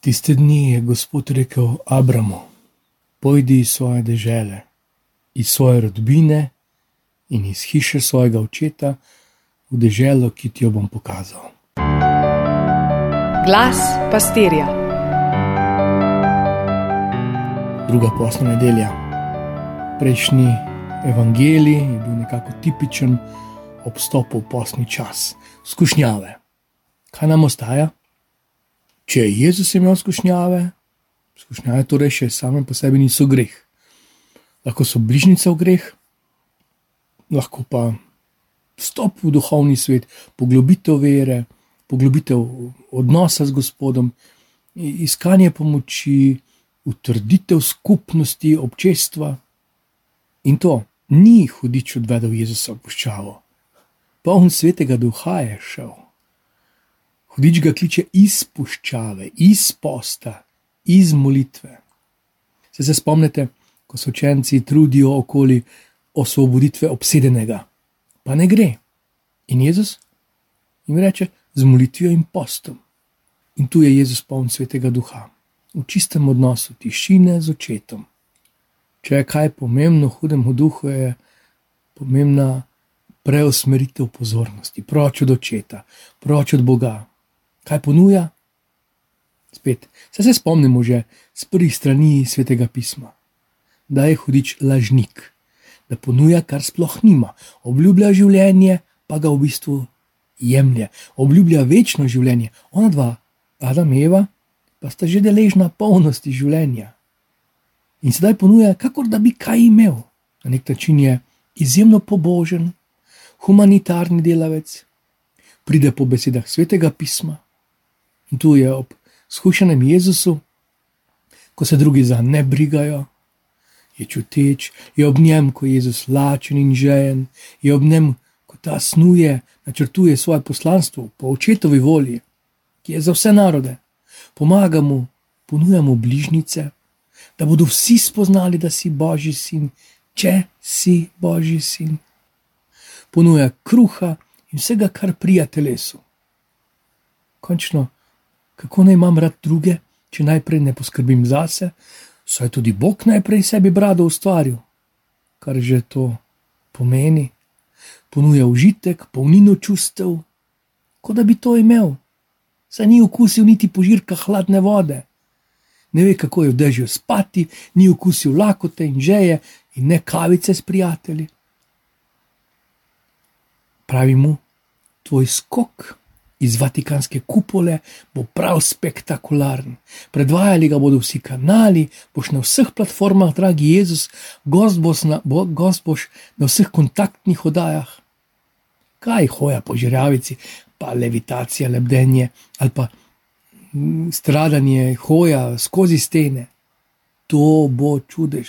Tiste dni je Gospod rekel Abramu: Pojdi iz svoje dežele, iz svoje rodbine in iz hiše svojega očeta v deželo, ki ti jo bom pokazal. Glas pastirja. Druga posna nedelja. Prejšnji evangelij je bil nekako tipičen obstop v posni čas, skušnjave. Kaj nam ostaja? Če je Jezus imel skušnjave, skušnjave torej še same po sebi niso greh. Lahko so bližnjice v greh, lahko pa vstop v duhovni svet, poglobitev vere, poglobitev odnosa z Gospodom, iskanje pomoči, utrditev skupnosti, občestva. In to ni hudič odvedel Jezusa v puščavo, poln svetega duha je šel. Hudič ga kliče iz puščave, iz posta, iz molitve. Se, se spomnite, ko so učenci trudijo okoli osvoboditve obsedenega, pa ne gre. In Jezus jim reče: z molitvijo in postom. In tu je Jezus poln svetega duha, v čistem odnosu tišine z očetom. Če je kaj pomembno, hudemu duhu je pomembna preusmeritev pozornosti, proč od očeta, proč od Boga, kaj ponuja? Spet, se, se spomnimo že z prvih strani svetega pisma, da je hudič lažnik, da ponuja, kar sploh nima, obljublja življenje, pa ga v bistvu jemlje, obljublja večno življenje. Ona dva, Adam in Eva, pa sta že deležna polnosti življenja. In sedaj ponuja, kakor da bi kaj imel. Na nek način je izjemno pobožen, humanitarni delavec, pride po besedah svetega pisma, In tu je ob skušenem Jezusu, ko se drugi za ne brigajo, je čuteč, je ob njem, ko je Jezus lačen in žejen, je ob njem, ko ta snuje, načrtuje svoje poslanstvo po očetovi volji, ki je za vse narode. Pomaga mu, ponuja mu bližnjice, da bodo vsi spoznali, da si Božji sin, če si Božji sin. Ponuja kruha in vsega, kar prija telesu. Končno kako naj imam rad druge, če najprej ne poskrbim zase, saj tudi Bog najprej sebi brado ustvaril. Kar že to pomeni, ponuja užitek, polnino čustev, kot da bi to imel. Saj ni okusil niti požirka hladne vode, ne ve, kako je v dežju spati, ni okusil lakote in žeje in ne kavice s prijatelji. Pravi mu, tvoj skok iz Vatikanske kupole bo prav spektakularen. Predvajali ga bodo vsi kanali, boš na vseh platformah, dragi Jezus, gost boš na, bo, gost boš na vseh kontaktnih oddajah. Kaj hoja po žiravici, pa levitacija, lebdenje ali pa mm, stradanje, hoja skozi stene. To bo čudež,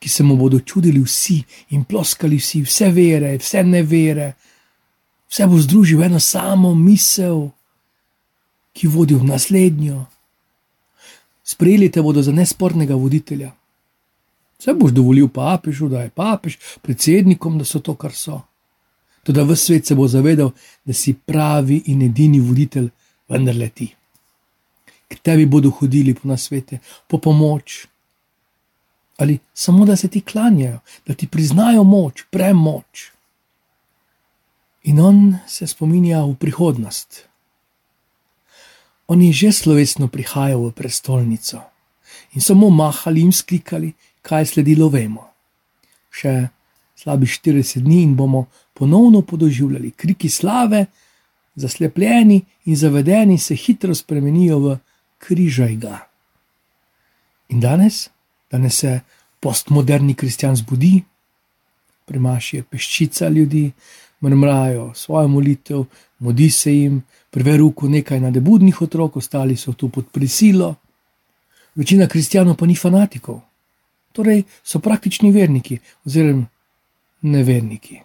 ki se mu bodo čudili vsi in ploskali vsi, vse vere, vse nevere vse bo združil v eno samo misel, ki vodi v naslednjo. Sprejeli te bodo za nespornega voditelja. Vse boš dovolil papežu, da je papež, predsednikom, da so to, kar so. Tudi v svet se bo zavedal, da si pravi in edini voditelj, vendar le ti. K tebi bodo hodili po nasvete, po pomoč. Ali samo da se ti klanjajo, da ti priznajo moč, premoč. In on se spominja v prihodnost. On je že slovesno prihajal v prestolnico in samo mahali in sklikali, kaj je sledilo, vemo. Še slabi 40 dni in bomo ponovno podoživljali kriki slave, zaslepljeni in zavedeni se hitro spremenijo v križaj ga. In danes, danes se postmoderni kristjan zbudi, premaši je peščica ljudi, mrmrajo svojo molitev, modi se jim, prve ruko nekaj nadebudnih otrok, ostali so tu pod prisilo. Večina kristijanov pa ni fanatikov, torej so praktični verniki oziroma neverniki.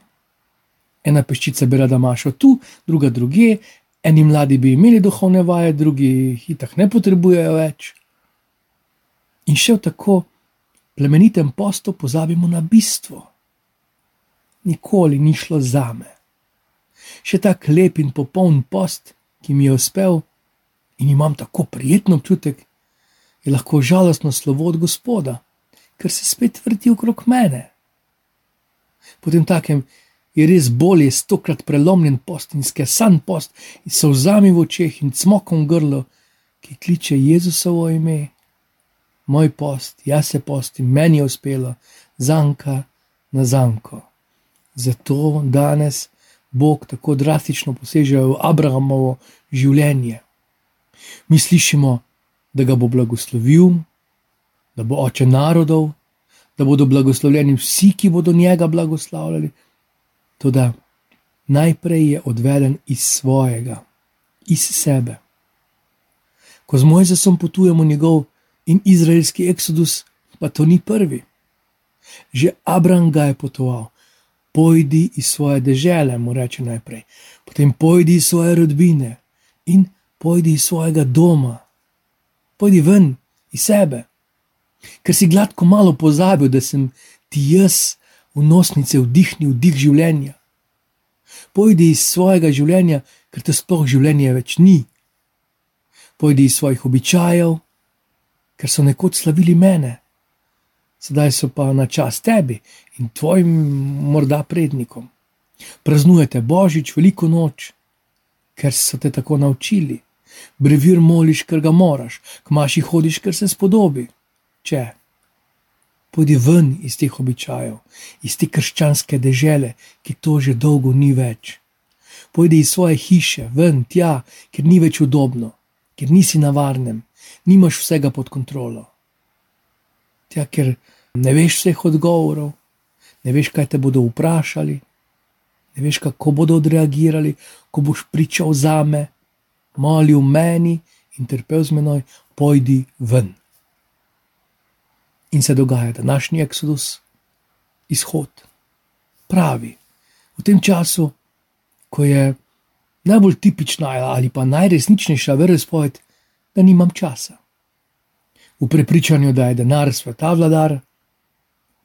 Ena peščica bi rada mašo tu, druga druge, eni mladi bi imeli duhovne vaje, drugi jih tako ne potrebujejo več. In še v tako plemenitem postu pozabimo na bistvo nikoli ni šlo za me. Še tako lep in popoln post, ki mi je uspel, in imam tako prijeten občutek, je lahko žalostno slovo od Gospoda, ker se spet vrti okrog mene. Potem takem je res bolje stokrat prelomljen post in skesan post in so vzami v očeh in smokom grlo, ki kliče Jezusovo ime. Moj post, jaz se postim, meni je uspelo, zanka na zanko. Zato danes Bog tako drastično poseže v Abrahamovo življenje. Mi slišimo, da ga bo blagoslovil, da bo oče narodov, da bodo blagoslovljeni vsi, ki bodo njega blagoslavljali. Toda najprej je odveden iz svojega, iz sebe. Ko z Mojzesom potujemo njegov in izraelski eksodus, pa to ni prvi. Že Abraham ga je potoval, pojdi iz svoje dežele, mu reče najprej, potem pojdi iz svoje rodbine in pojdi iz svojega doma, pojdi ven iz sebe. Ker si gladko malo pozabil, da sem ti jaz v nosnice vdihnil dih življenja. Pojdi iz svojega življenja, ker te sploh življenje več ni. Pojdi iz svojih običajev, ker so nekoč slavili mene, sedaj so pa na čas tebi in tvojim morda prednikom. Praznujete božič, veliko noč, ker so te tako naučili. Brevir moliš, ker ga moraš, k maši hodiš, ker se spodobi. Če. Pojdi ven iz teh običajev, iz te krščanske dežele, ki to že dolgo ni več. Pojdi iz svoje hiše, ven tja, ker ni več udobno, ker nisi na varnem, nimaš vsega pod kontrolo. Tja, ker ne veš vseh odgovorov, ne veš, kaj te bodo vprašali, ne veš, kako bodo odreagirali, ko boš pričal za me molil meni in trpel z menoj, pojdi ven. In se dogaja današnji eksodus, izhod, pravi, v tem času, ko je najbolj tipična ali pa najresničnejša verespoved, da nimam časa. V prepričanju, da je denar sveta vladar,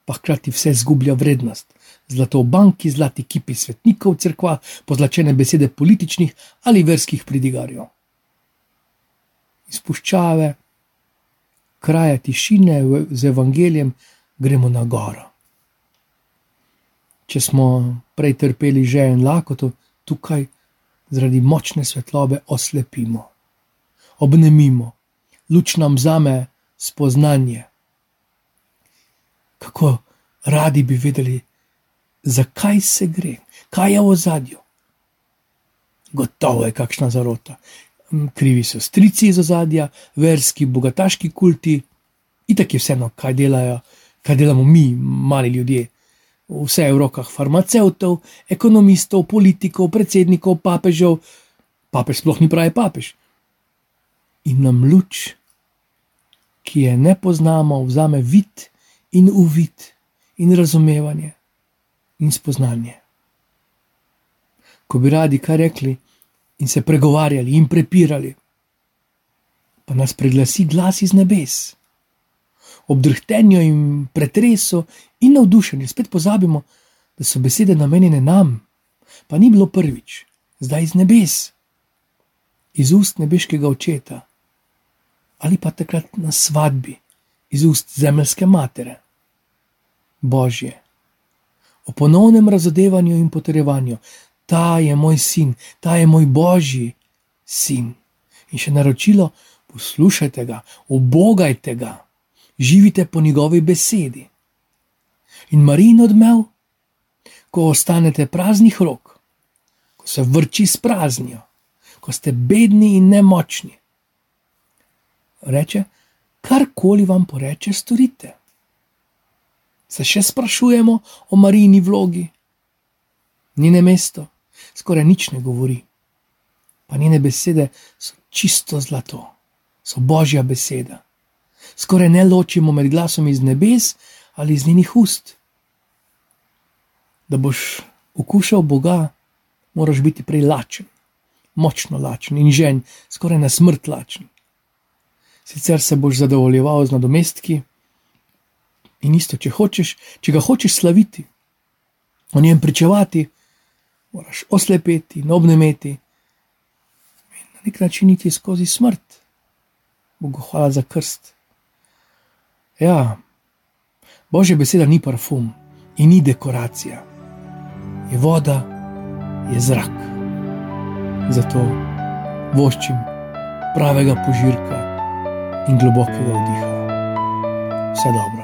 pa hkrati vse zgublja vrednost. Zlato v banki, zlati kipi svetnikov crkva, pozlačene besede političnih ali verskih pridigarjev. Izpuščave, kraje tišine z evangelijem, gremo na goro. Če smo prej trpeli že en lakoto, tukaj zaradi močne svetlobe oslepimo, obnemimo, luč nam zame spoznanje kako radi bi vedeli, zakaj se gre, kaj je v zadju. Gotovo je kakšna zarota. Krivi so strici iz ozadja, verski, bogataški kulti, in tako je vseeno, kaj delajo, kaj delamo mi, mali ljudje. Vse je v rokah farmacevtov, ekonomistov, politikov, predsednikov, papežev, papež sploh ni pravi papež. In nam luč, ki je ne poznamo, vzame vid in uvid, in razumevanje, in spoznanje. Ko bi radi kaj rekli, in se pregovarjali, in prepirali, pa nas preglasi glas iz nebes. Ob drhtenju in pretresu in navdušenju spet pozabimo, da so besede namenjene nam, pa ni bilo prvič, zdaj iz nebes, iz ust nebeškega očeta ali pa takrat na svadbi, iz ust zemeljske matere. Božje. O ponovnem razodevanju in potrjevanju, ta je moj sin, ta je moj božji sin. In še naročilo, poslušajte ga, obogajte ga, živite po njegovi besedi. In Marin odmev, ko ostanete praznih rok, ko se vrči s praznijo, ko ste bedni in nemočni. Reče, karkoli vam poreče, storite se še sprašujemo o Marijini vlogi. Njene mesto skoraj nič ne govori, pa njene besede so čisto zlato, so božja beseda. Skoraj ne ločimo med glasom iz nebes ali iz njenih ust. Da boš okušal Boga, moraš biti prej lačen, močno lačen in žen, skoraj na smrt lačen. Sicer se boš zadovoljeval z nadomestki, In isto, če hočeš, če ga hočeš slaviti, o njem pričevati, moraš oslepeti in obnemeti, in nek način iti skozi smrt. Bogu hvala za krst. Ja, Božja beseda ni parfum in ni dekoracija, je voda, je zrak. Zato voščim pravega požirka in globokega vdiha. Vse dobro.